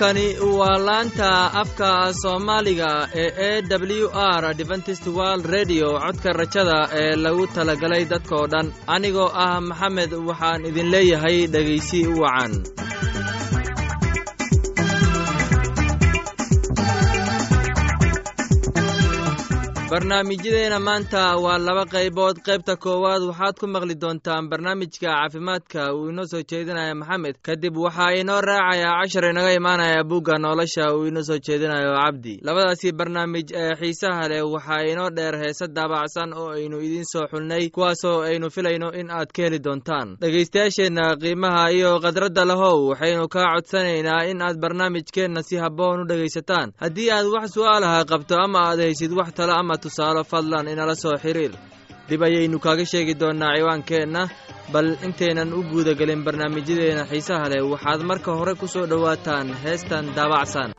halkani waa laanta afka soomaaliga ee e w r deventist world redio codka rajada ee lagu talagalay dadkoo dhan. Anigoo ah maxamed waxaan idin leeyahay dhegaysi wacan barnaamijyadeena maanta waa laba qaybood. Qaybta koowaad waxaad ku maqli doontaan barnaamijka caafimaadka. Uu inoo soo jeedinaya maxamed kadib waxaa inoo raacayaa cashar inaga imaanaya bugga nolosha. Uu inoo soo jeedinayo cabdi. Labadaasi barnaamij ee xiisaha leh waxaa inoo dheer heese daabacsan oo aynu idiin soo xulnay kuwaasoo aynu filayno in aad ka heli doontaan. Dhegaystayaasheenna qiimaha iyo khadradda lahow waxaynu kaa codsanaynaa in aad barnaamijkeenna si habboon u dhegaysataan. Haddii aad wax su'aalaha qabto ama aad haysid wax talo ama tusaalo fadlan inala soo xiriir. Dib ayaynu kaaga sheegi doonnaa ciwaankeenna bal intaynan u guudagelin barnaamijyadeena xiisaha leh. Waxaad marka hore ku soo dhowaataan heestan daabacsan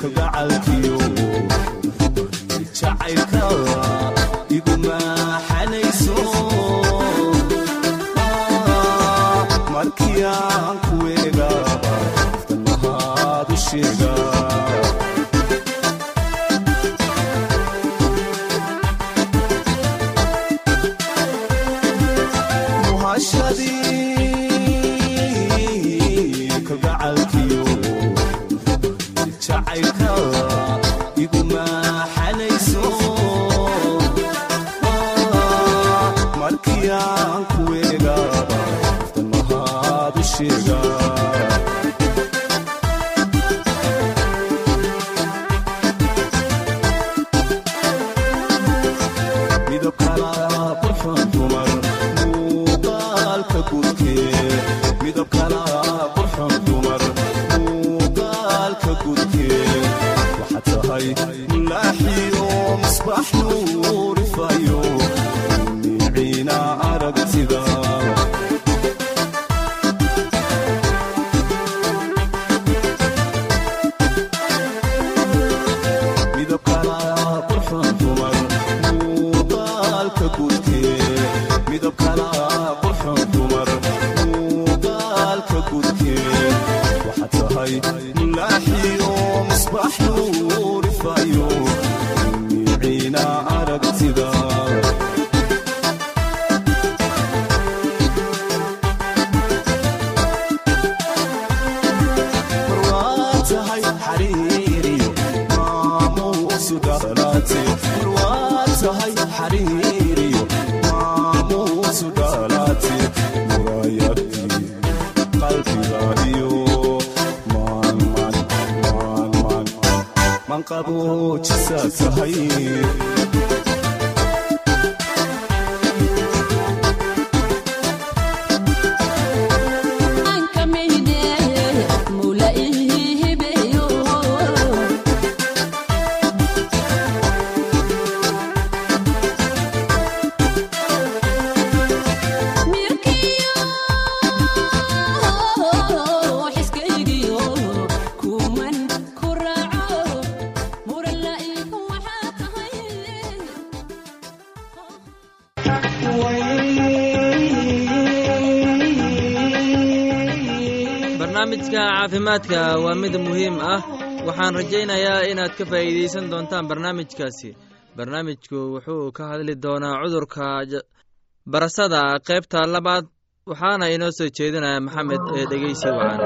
kalgacalkii ka guudkee midobkala qbojisaasahay barnaamijka caafimaadka waa mid muhiim ah. Waxaan rajaynayaa inaad ka faa'iidaysan doontaan barnaamijkaasi. Barnaamijku wuxuu ka hadli doonaa cudurka barasada qaybta labaad waxaana inoo soo jeedinaya maxamed ee dhegeysi wacan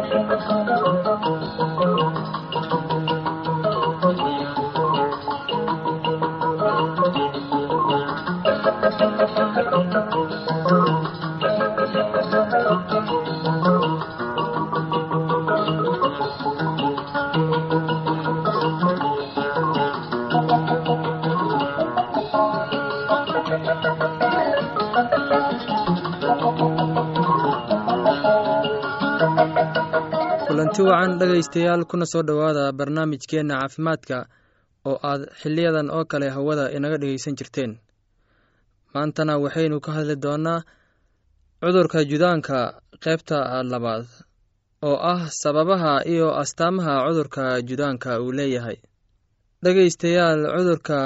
kulanti wacan dhegaystayaal kuna soo dhowaada barnaamijkeenna caafimaadka oo aad xiliyadan oo kale hawada inaga dhegaysan jirteen. Maantana waxaynu ka hadli doonnaa cudurka judaanka qaybta labaad oo ah sababaha iyo astaamaha cudurka judaanka uu leeyahay. Dhegaystayaal cudurka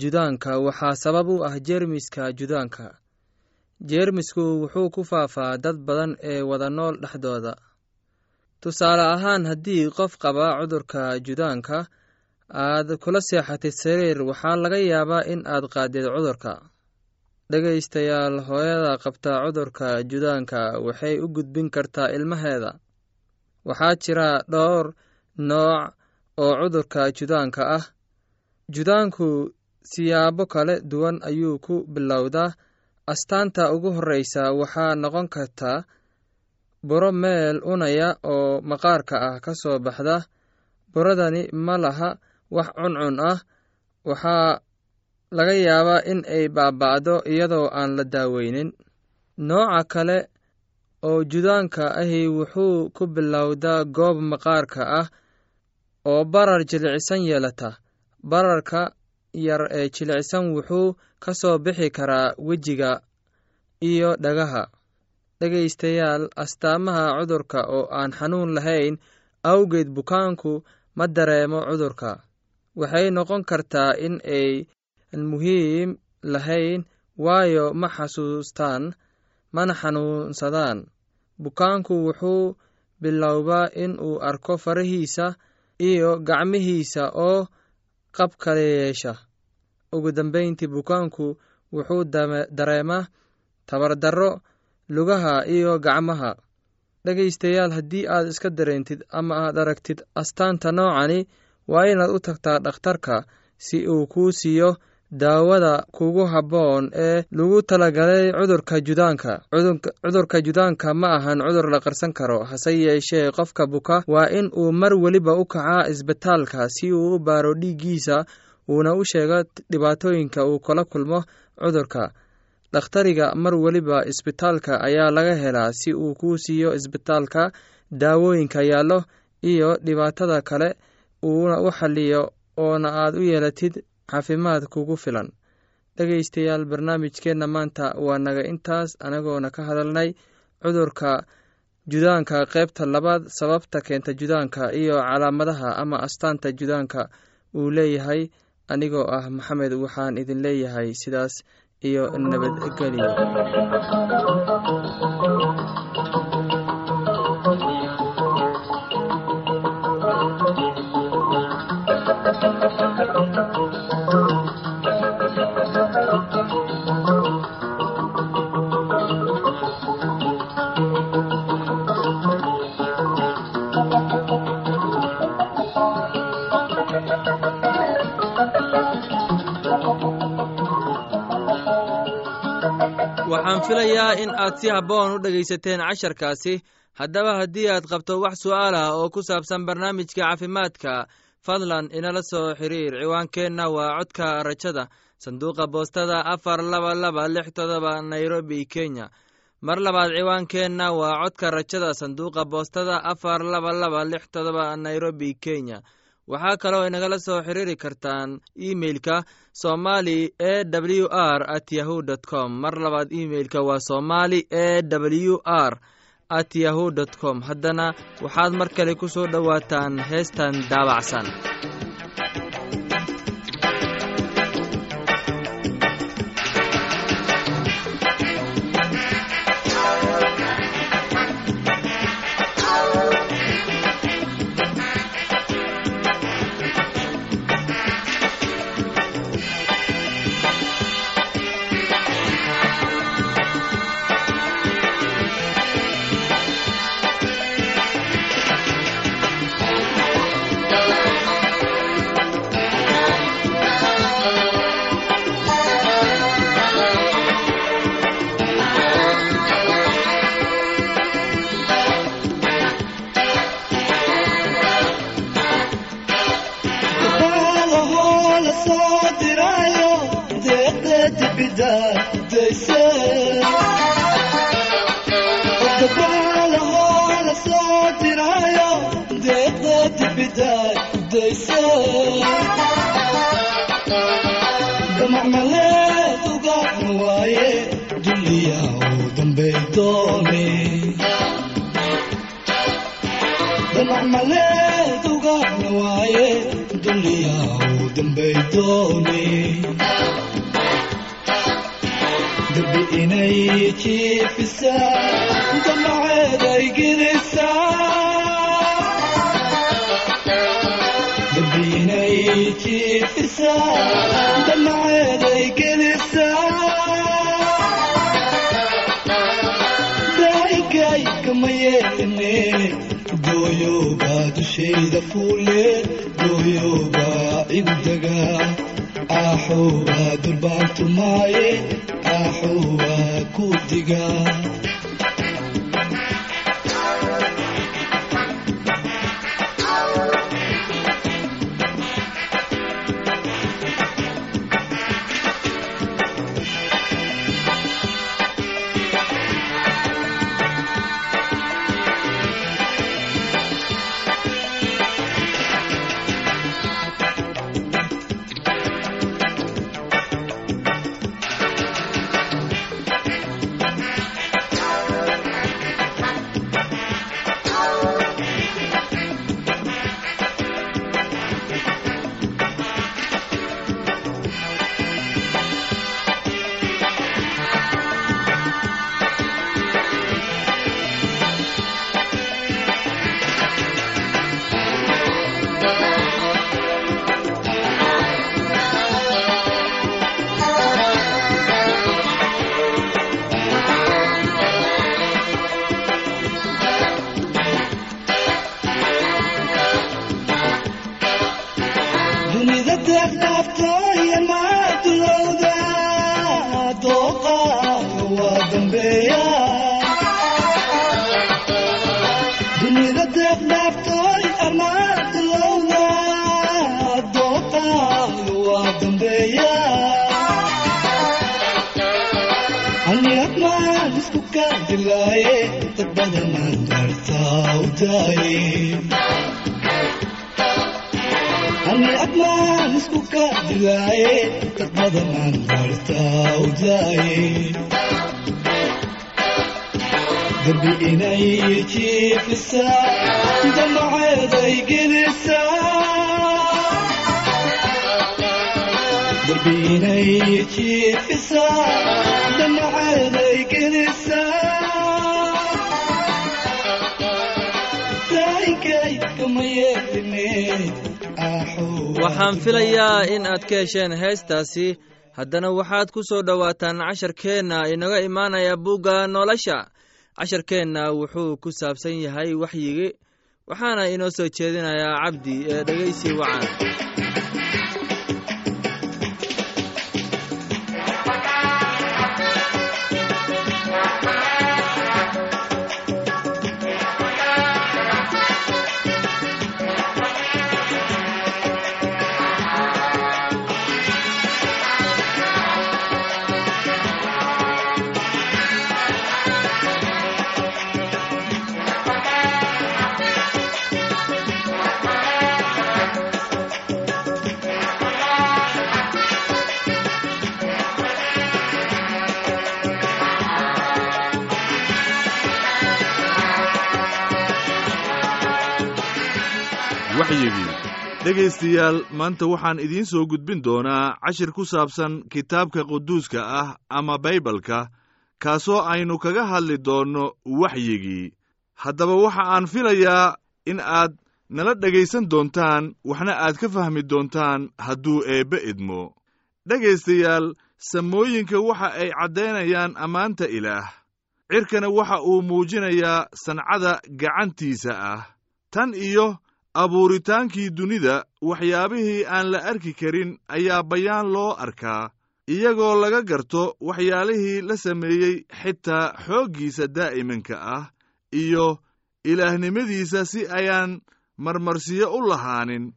judaanka waxaa sabab u ah jeermiska judaanka. Jeermisku wuxuu ku faafaa dad badan ee wada nool dhexdooda tusaale ahaan haddii qof qaba cudurka judaanka aad kula seexatid sariir waxaa laga yaabaa in aad qaadid cudurka. Dhegaystayaal hooyada qabta cudurka judaanka waxay u gudbin kartaa ilmaheeda. Waxaa jira dhowr nooc oo cudurka judaanka ah. Judaanku siyaabo kala duwan ayuu ku bilowdaa. Astaanta ugu horreysa waxaa noqon kartaa buro meel unaya oo maqaarka ah ka soo baxda. Buradani ma laha wax cuncun ah. Waxaa laga yaabaa in ay baaba'do iyadoo aan la daaweynin. Nooca kale oo judaanka ahi wuxuu ku bilowdaa goob maqaarka ah oo barar jilicsan yeelata. Bararka yar ee jilicsan wuxuu ka soo bixi karaa wejiga iyo dhagaha dhegaystayaal astaamaha cudurka oo aan xanuun lahayn awgeed bukaanku ma dareemo cudurka. Waxay noqon kartaa in ay muhiim lahayn waayo ma xasuustaan mana xanuunsadaan. Bukaanku wuxuu bilowbaa in uu arko farahiisa iyo gacmihiisa oo qab kala yeesha. Ugu dambeyntii bukaanku wuxuu dareemaa tabardarro lugaha iyo gacmaha. Dhegaystayaal haddii aad iska dareentid ama aad aragtid astaanta noocani waa inaad u tagtaa dhakhtarka si uu kuu siiyo daawada kugu habboon ee lagu talagalay cudurka judaanka. Cudurka judaanka ma ahan cudur la qarsan karo hase yeeshee qofka buka waa in uu mar weliba u kacaa isbitaalka si uu u baaro dhiiggiisa uuna u sheego dhibaatooyinka uu kala kulmo cudurka dhakhtariga mar weliba isbitaalka ayaa laga helaa si uu kuu siiyo isbitaalka daawooyinka yaallo iyo dhibaatada kale uuna u xaliyo oona aad u yeelatid caafimaad kugu filan. Dhegaystayaal barnaamijkeenna maanta waa naga intaas anagoona ka hadalnay cudurka judaanka qaybta labaad sababta keenta judaanka iyo calaamadaha ama astaanta judaanka uu leeyahay. Anigoo ah maxamed waxaan idin leeyahay sidaas iyo nabadgelyo filayaa in aad si habboon u dhegaysateen casharkaasi. Haddaba haddii aad qabto wax su'aal ah oo ku saabsan barnaamijka caafimaadka fadlan inala soo xiriir. Ciwaankeenna waa codka rajada sanduuqa boostada afar laba laba lix todoba nairobi kenya. Mar labaad ciwaankeenna waa codka rajada sanduuqa boostada afar laba laba lix todoba nairobi kenya waxaa kaloo inagala soo xiriiri kartaan imeilka somali e w r at yahu dt com. Mar labaad imeilka waa somali e w r at yahu dt com. Haddana waxaad mar kale ku soo dhowaataan heestan daabacsan maleed ugaadna waaye dambay doone darbi inay jiifisaa damaceeday gelisaa darbi inay jiifisaa damaceeday gelisaa dushayda fuule dooyoobaa igu dagaa aaxowbaa durbaantumaaye aaxowbaa ku digaa dambeeya aniagmaan isku kaadilaaye dad badanaan dartaa u daaye ani admaan isku kaadilaaye dad badanaan dartaa u daaye darbi inay jiifisaa damaceeday gelisaa waxaan filayaa in aad ka hesheen heestaasi. Haddana waxaad ku soo dhowaataan casharkeenna inaga imaanaya bugga nolosha. Casharkeenna wuxuu ku saabsan yahay waxyigi waxaana inoo soo jeedinayaa cabdi ee dhegaysi wacan waxyigii dhegaystayaal maanta waxaan idiin soo gudbin doonaa cashir ku saabsan kitaabka quduuska ah ama baybalka kaasoo aynu kaga hadli doonno waxyigii. Haddaba waxa aan filayaa in aad nala dhegaysan doontaan waxna aad ka fahmi doontaan hadduu eebbe idmo. Dhegaystayaal samooyinka waxa ay caddaynayaan ammaanta ilaah. Cirkana waxa uu muujinayaa sancada gacantiisa ah. Tan iyo abuuritaankii dunida waxyaabihii aan la arki karin ayaa bayaan loo arkaa iyagoo laga garto waxyaalihii la sameeyey xitaa xooggiisa daa'imanka ah iyo ilaahnimadiisa si ayaan marmarsiyo u lahaanin.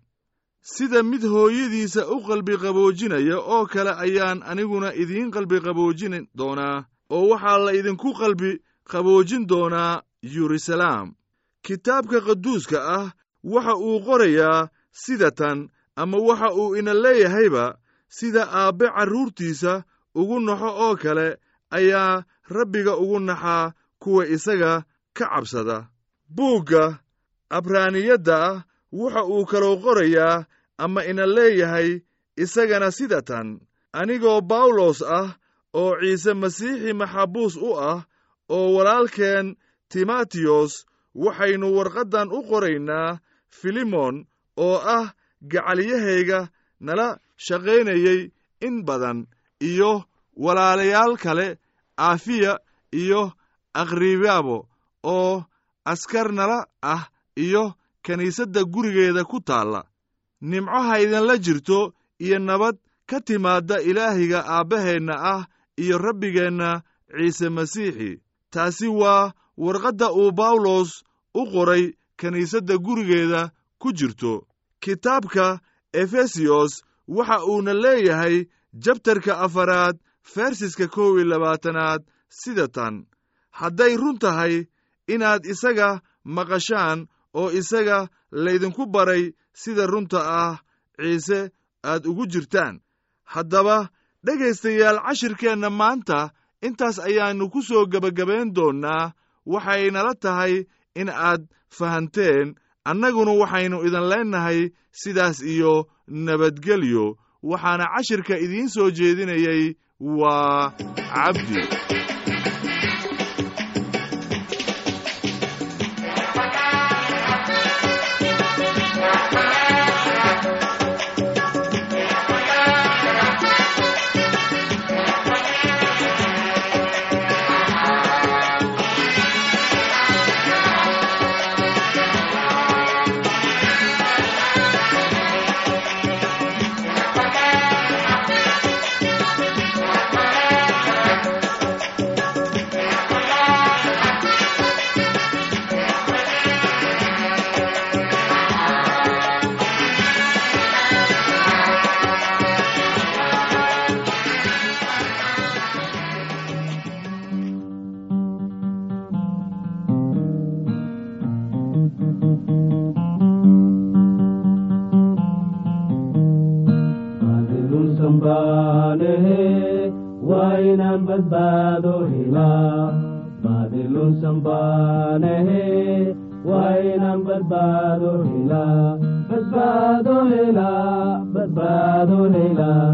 Sida mid hooyadiisa u qalbiqaboojinaya oo kale ayaan aniguna idiin qalbiqaboojin doonaa oo waxaa la idinku qalbi qaboojin doonaa yeruusalaam kitaabka qaduuska ah waxa uu qorayaa sida tan ama waxa uu ina leeyahayba sida aabbe carruurtiisa ugu naxo oo kale ayaa rabbiga ugu naxaa kuwa isaga ka cabsada. Buugga abraaniyadda ah waxa uu kaloo qorayaa ama ina leeyahay isagana sida tan anigoo bawlos ah oo ciise masiixi maxabuus u ah oo walaalkeen timatiyos waxaynu warqaddan u qoraynaa filimon oo ah gacalyahayga nala shaqaynayey in badan iyo walaalayaal kale aafiya iyo akhribaabo oo askar nala ah iyo kiniisadda gurigeeda ku taalla. Nimco ha idinla jirto iyo nabad ka timaadda ilaahiga aabbaheenna ah iyo rabbigeenna ciise masiixi. Taasi waa warqadda uu bawlos u qoray kiniisadda gurigeeda ku jirto. Kitaabka efesiyos waxa uuna leeyahay jabtarka afaraad fersiska kow iyo labaatanaad sida tan. Hadday run tahay inaad isaga maqashaan oo isaga laydinku baray sida runta ah ciise aad ugu jirtaan. Haddaba dhegaystayaal cashirkeenna maanta intaas ayaannu ku soo gebagabayn doonnaa waxaynala tahay in aad fahanteen annaguna waxaynu idin leennahay sidaas iyo nabadgelyo. Waxaana cashirka idiin soo jeedinayay waa cabdi baanehe waa inaan badbaado helaa badbaado helaa badbaado helaa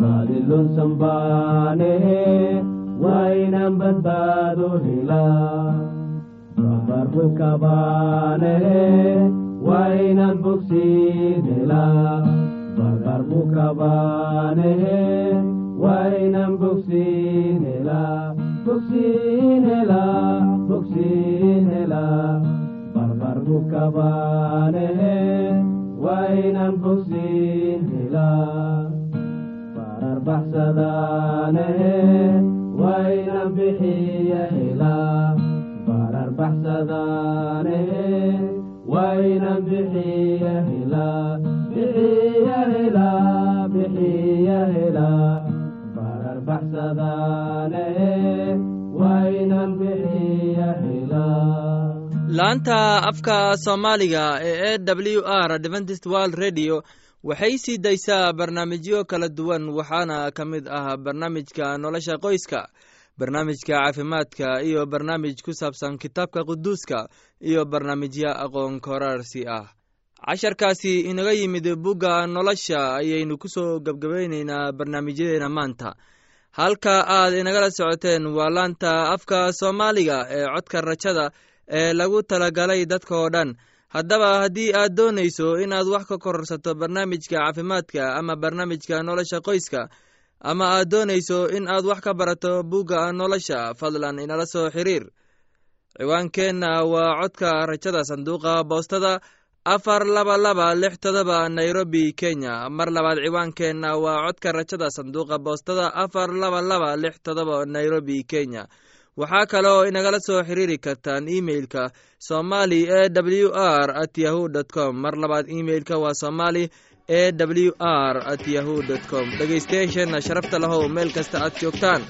baadilunsan baanehe waa inaan badbaado helaa babarku kabaanehe waa inaan bogsiin helaa babarku kabaanehe waa inaan bogsiin helaa bogsiin helaa bogsiin helaa barbarku kabaanehe waa inaan bogsiin helaa barar baxsadaanehe waa inaan bixiya helaa barar baxsadaanehe waa inaan bixiya helaa bixiya helaa bixiya helaa barar baxsadaanehe laanta afka soomaaliga ee e w r adventist world radio waxay sii daysaa barnaamijyo kala duwan waxaana ka mid ah barnaamijka nolosha qoyska barnaamijka caafimaadka iyo barnaamij ku saabsan kitaabka quduuska iyo barnaamijyo aqoon koraarsi ah. Casharkaasi inaga yimid bugga nolosha ayaynu ku soo gebgabayneynaa barnaamijyadeena maanta. Halka aad inagala socoteen waa laanta afka soomaaliga ee codka rajada ee lagu talagalay dadka oo dhan. Haddaba haddii aad doonayso inaad wax ka kororsato barnaamijka caafimaadka ama barnaamijka nolosha qoyska ama aad doonayso in aad wax ka barato bugga nolosha fadlan inala soo xiriir. Ciwaankeenna waa codka rajada sanduuqa boostada afar laba laba lix todoba nairobi kenya. Mar labaad ciwaankeenna waa codka rajada sanduuqa boostada afar laba laba lix todoba nairobi kenya waxaa kaloo inagala soo xiriiri kartaan imeilka somali e w r at yahu dt com. Mar labaad imeilka waa somali e w r at yahu dt com. Dhegaystayaasheenna sharafta lahow meel kasta aad joogtaan.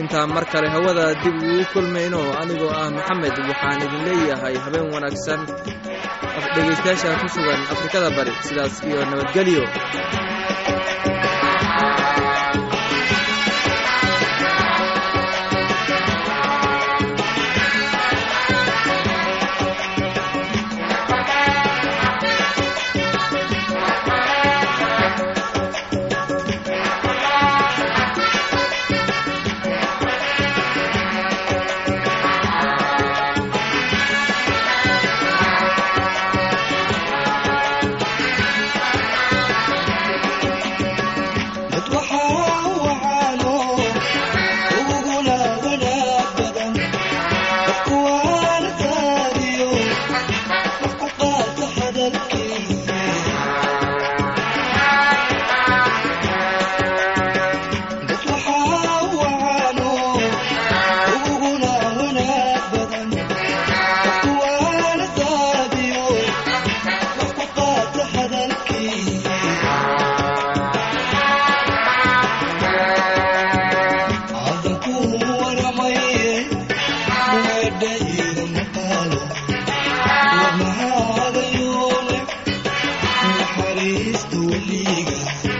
Intaan mar kale hawada dib ugu kulmayno anigoo ah maxamed waxaan idin leeyahay habeen wanaagsan. Dhegaystayaasha ku sugan afrikada bari sidaas iyo nabadgelyo weliga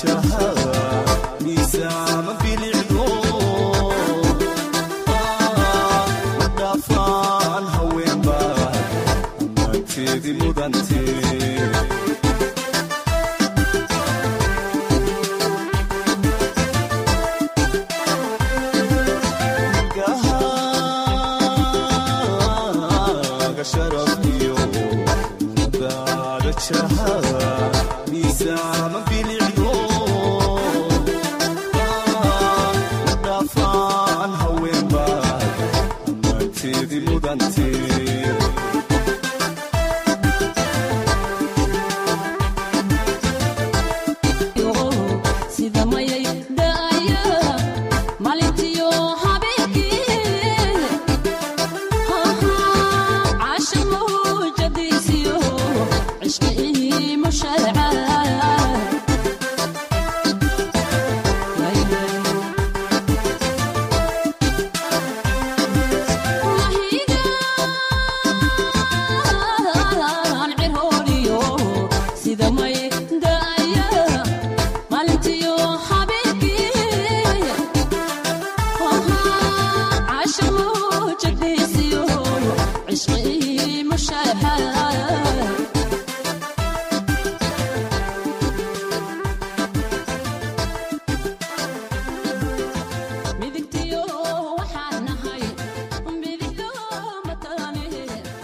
shahada miisaama